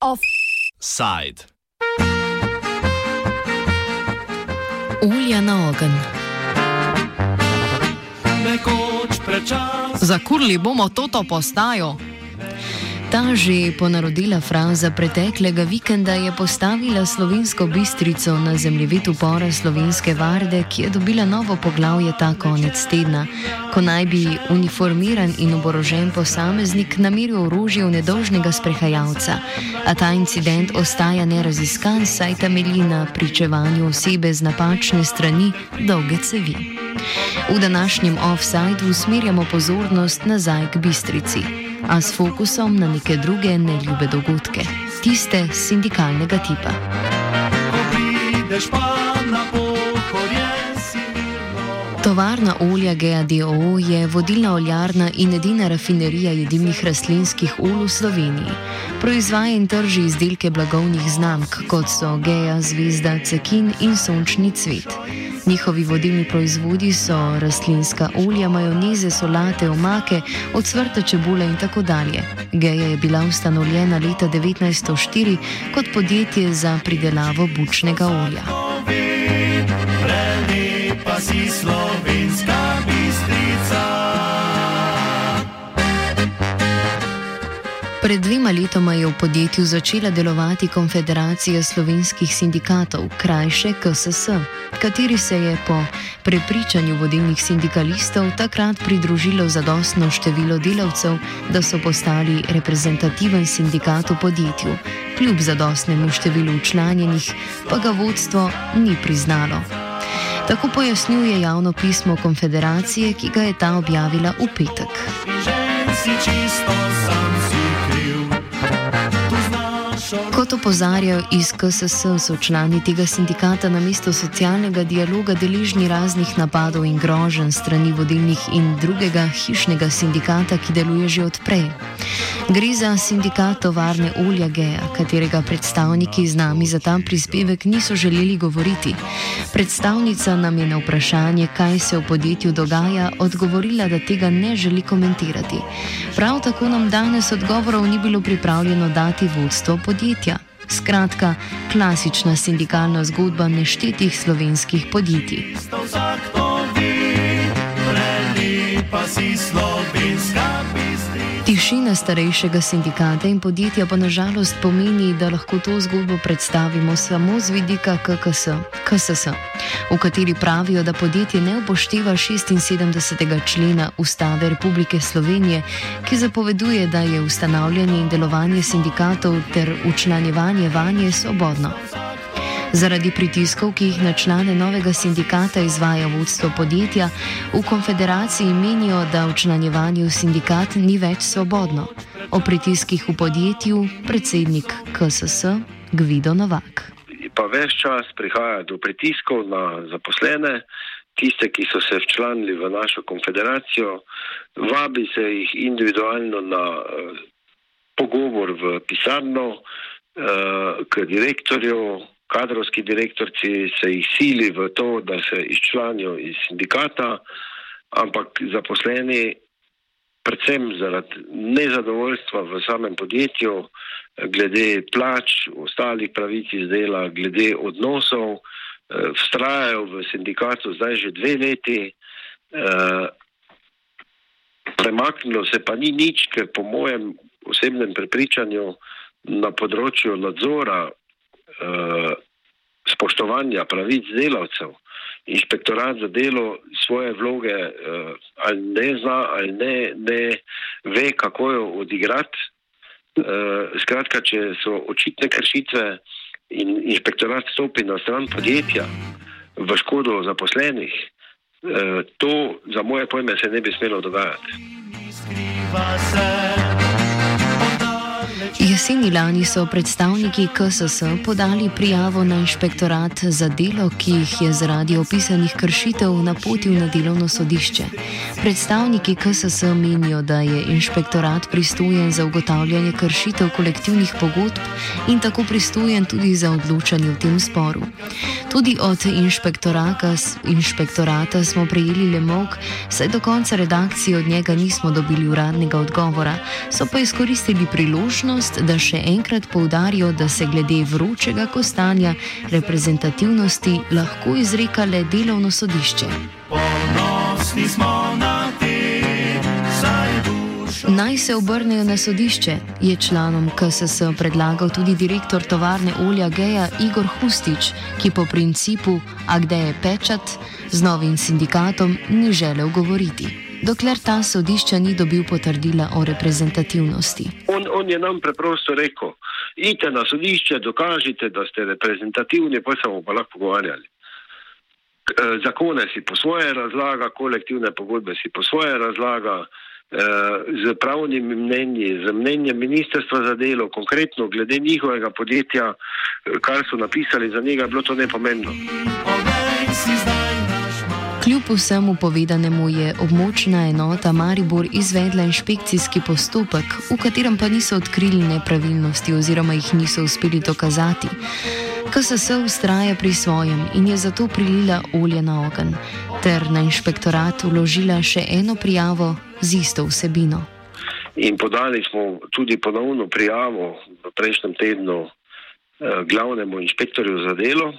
Offside. Ulja na ogen. Zakurli bomo toto postajo. Ta že ponarodila fraza preteklega vikenda je postavila slovensko bistrico na zemljevid upora slovenske varde, ki je dobila novo poglavje ta konec tedna, ko naj bi uniformiran in oborožen posameznik namiril orožje v nedolžnega sprehajalca. A ta incident ostaja neraziskan, saj temelji na pričevanju osebe z napačne strani dolge cevi. V današnjem offsajdu usmerjamo pozornost nazaj k bistrici a s fokusom na neke druge neljube dogodke, tiste sindikalnega tipa. Tovarna olja GADO je vodilna oljarna in edina rafinerija jedilnih rastlinskih olj v Sloveniji. Proizvaja in trži izdelke blagovnih znamk, kot so Geja, Zvezda, Cekin in Sončni cvet. Njihovi vodilni proizvodi so rastlinska olja, majoneze, solate, omake, odsvrte čebule in tako dalje. Geja je bila ustanovljena leta 1904 kot podjetje za pridelavo bučnega olja. Pa si slovenska bistrica. Pred dvema letoma je v podjetju začela delovati Konfederacija slovenskih sindikatov, krajše KSS, kateri se je po prepričanju vodilnih sindikalistov takrat pridružilo zadostno število delavcev, da so postali reprezentativen sindikat v podjetju. Kljub zadostnemu številu učlanjenih pa ga vodstvo ni priznalo. Tako pojasnjuje javno pismo Konfederacije, ki ga je ta objavila v petek. Kot opozarjajo iz KSS, so člani tega sindikata na mesto socialnega dialoga deležni raznih napadov in groženj strani vodilnih in drugega hišnega sindikata, ki deluje že odprej. Gre za sindikat tovarne Olja Geja, katerega predstavniki z nami za ta prispevek niso želeli govoriti. Predstavnica nam je na vprašanje, kaj se v podjetju dogaja, odgovorila, da tega ne želi komentirati. Prav tako nam danes odgovorov ni bilo pripravljeno dati vodstvo podjetja. Skratka, klasična sindikalna zgodba neštetih slovenskih podjetij. Pa si slovenska Tišina starejšega sindikata in podjetja pa nažalost pomeni, da lahko to zgodbo predstavimo samo z vidika KKS, KSS, v kateri pravijo, da podjetje ne upošteva 76. člena Ustave Republike Slovenije, ki zapoveduje, da je ustanavljanje in delovanje sindikatov ter učlanjevanje vanje svobodno. Zaradi pritiskov, ki jih na člane novega sindikata izvaja vodstvo podjetja, v konfederaciji menijo, da v sindikat ni več svobodno. O pritiskih v podjetju predsednik KSS Gvido Novak. Pa ves čas prihaja do pritiskov na zaposlene, tiste, ki so se včlanili v našo konfederacijo, vabi se jih individualno na uh, pogovor v pisarno, uh, k direktorju, kadrovski direktorci se jih sili v to, da se izčlanijo iz sindikata, ampak zaposleni, predvsem zaradi nezadovoljstva v samem podjetju, glede plač, ostalih pravic iz dela, glede odnosov, eh, vztrajajo v sindikatu zdaj že dve leti. Eh, premaknilo se pa ni nič, ker po mojem osebnem prepričanju na področju nadzora spoštovanja pravic delavcev. Inšpektorat za delo svoje vloge uh, ali ne zna, ali ne, ne ve, kako jo odigrati. Uh, skratka, če so očitne kršitve in inšpektorat stopi na stran podjetja v škodo zaposlenih, uh, to za moje pojme se ne bi smelo dogajati. Jeseni lani so predstavniki KSS podali prijavo na inšpektorat za delo, ki jih je zaradi opisanih kršitev napotil na delovno sodišče. Predstavniki KSS menijo, da je inšpektorat pristojen za ugotavljanje kršitev kolektivnih pogodb in tako pristojen tudi za odločanje v tem sporu. Tudi od inšpektorata smo prejeli le mok, saj do konca redakcije od njega nismo dobili uradnega odgovora, so pa izkoristili priložnost, možnost, da še enkrat poudarijo, da se glede vročega kostanja reprezentativnosti lahko izreka le delovno sodišče. Naj se obrnejo na sodišče, je članom KSS predlagal tudi direktor tovarne olja Geja Igor Hustič, ki po principu, a kde je pečat, z novim sindikatom ni želel govoriti dokler ta sodišča ni dobil potrdila o reprezentativnosti. On, je nam preprosto rekel: Idite na sodišče, dokažite, da ste reprezentativni, pa se bomo pa lahko pogovarjali. Eh, zakone si po svoje razlaga, kolektivne pogodbe si po svoje razlaga, eh, z pravnimi mnenji, z mnenjem Ministrstva za delo, konkretno glede njihovega podjetja, eh, kar so napisali za njega, je bilo to nepomembno. Kljub vsemu povedanemu je območna enota Maribor izvedla inšpekcijski postopek, v katerem pa niso odkrili nepravilnosti oziroma jih niso uspeli dokazati. KSS ustraja pri svojem in je zato prilila olje na ogen, ter na inšpektorat vložila še eno prijavo z isto vsebino. In podali smo tudi ponovno prijavo v prejšnjem tednu eh, glavnemu inšpektorju za delo,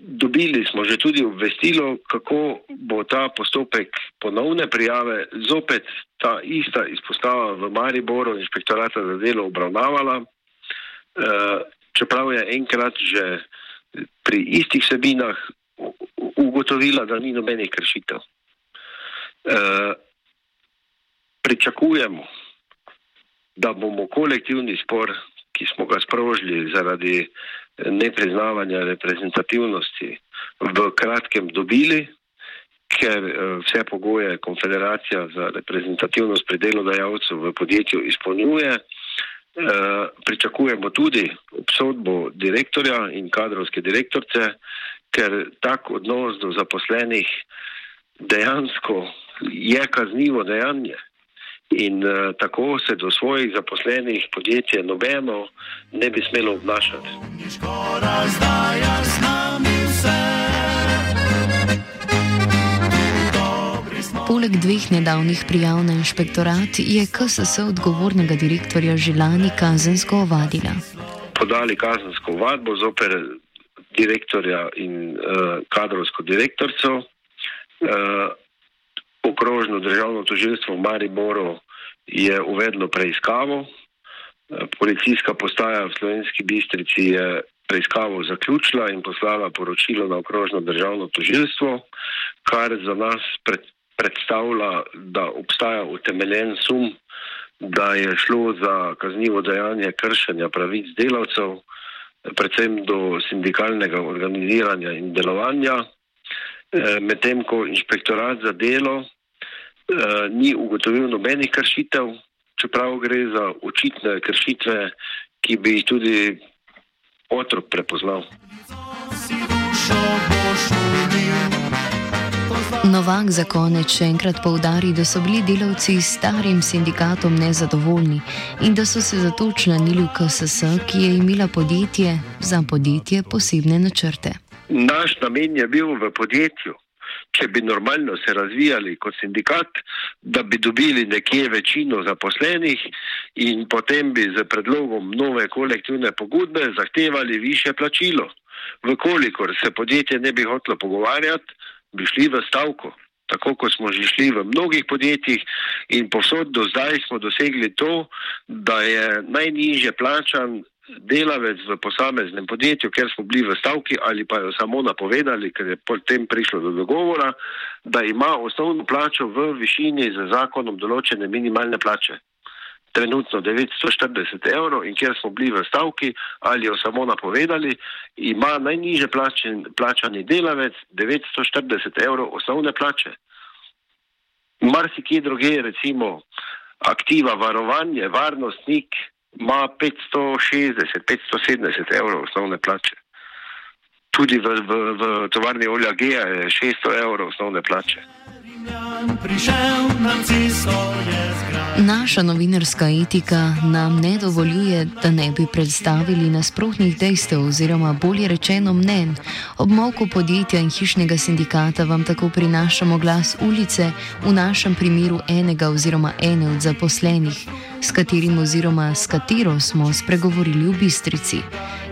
dobili smo že tudi obvestilo, kako bo ta postopek ponovne prijave zopet ta ista izpostava v Mariboru inšpektorata za delo obravnavala, uh, čeprav je enkrat že pri istih sebinah ugotovila, da ni nobenih kršitev. Uh, pričakujemo, da bomo kolektivni spor, ki smo ga sprožili zaradi nepriznavanja reprezentativnosti v kratkem dobili, ker eh, vse pogoje Konfederacija za reprezentativnost pri delodajalcu v podjetju izpolnjuje. Eh, pričakujemo tudi obsodbo direktorja in kadrovske direktorce, ker tak odnos do zaposlenih dejansko je kaznivo dejanje in uh, tako se do svojih zaposlenih podjetij nobeno ne bi smelo obnašati. Poleg dveh nedavnih prijav na inšpektorat je KSS odgovornega direktorja Žilani kazensko ovadila. Podali kazensko ovadbo zoper direktorja in uh, kadrovsko direktorico. Uh, okrožno državno tožilstvo v Mariboru je uvedlo preiskavo. Policijska postaja v Slovenski bistrici je preiskavo zaključila in poslala poročilo na okrožno državno tožilstvo, kar za nas pred, predstavlja, da obstaja utemeljen sum, da je šlo za kaznivo dejanje kršenja pravic delavcev, predvsem do sindikalnega organiziranja in delovanja, eh, medtem ko inšpektorat za delo Eh, ni ugotovil nobenih kršitev, čeprav gre za očitne kršitve, ki bi jih tudi otrok prepoznal. Novak za konec še enkrat povdari, da so bili delavci s starim sindikatom nezadovoljni in da so se zato članili v KSS, ki je imela podjetje za podjetje posebne načrte. Naš namen je bil v podjetju, če bi normalno se razvijali kot sindikat, da bi dobili nekje večino zaposlenih in potem bi z predlogom nove kolektivne pogodbe zahtevali više plačilo. Vkolikor se podjetje ne bi hotlo pogovarjati, bi šli v stavko. Tako kot smo že šli v mnogih podjetjih in posod do zdaj smo dosegli to, da je najniže plačan delavec v posameznem podjetju, ker smo bili v stavki ali pa jo samo napovedali, ker je potem prišlo do dogovora, da ima osnovno plačo v višini z zakonom določene minimalne plače. Trenutno 940 evrov in kjer smo bili v stavki ali jo samo napovedali, ima najniže plačen, plačani delavec 940 evrov osnovne plače. Marsikje druge, recimo, aktiva varovanje, varnostnik ima 560-570 evrov osnovne plače. Tudi v, v, v tovarni olja Gea je 600 evrov osnovne plače. Naša novinarska etika nam ne dovoljuje, da ne bi predstavili nasprotnih dejstev oziroma bolje rečeno mnen. Ob molku podjetja in hišnega sindikata vam tako prinašamo glas ulice, v našem primeru enega oziroma ene od zaposlenih, s katerim oziroma s katero smo spregovorili v Bistrici.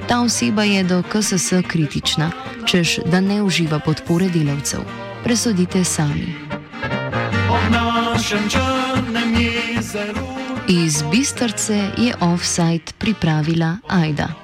Ta oseba je do KSS kritična, čež da ne uživa podpore delavcev. Presodite sami. Iz Bistrce je offside pripravila Aida.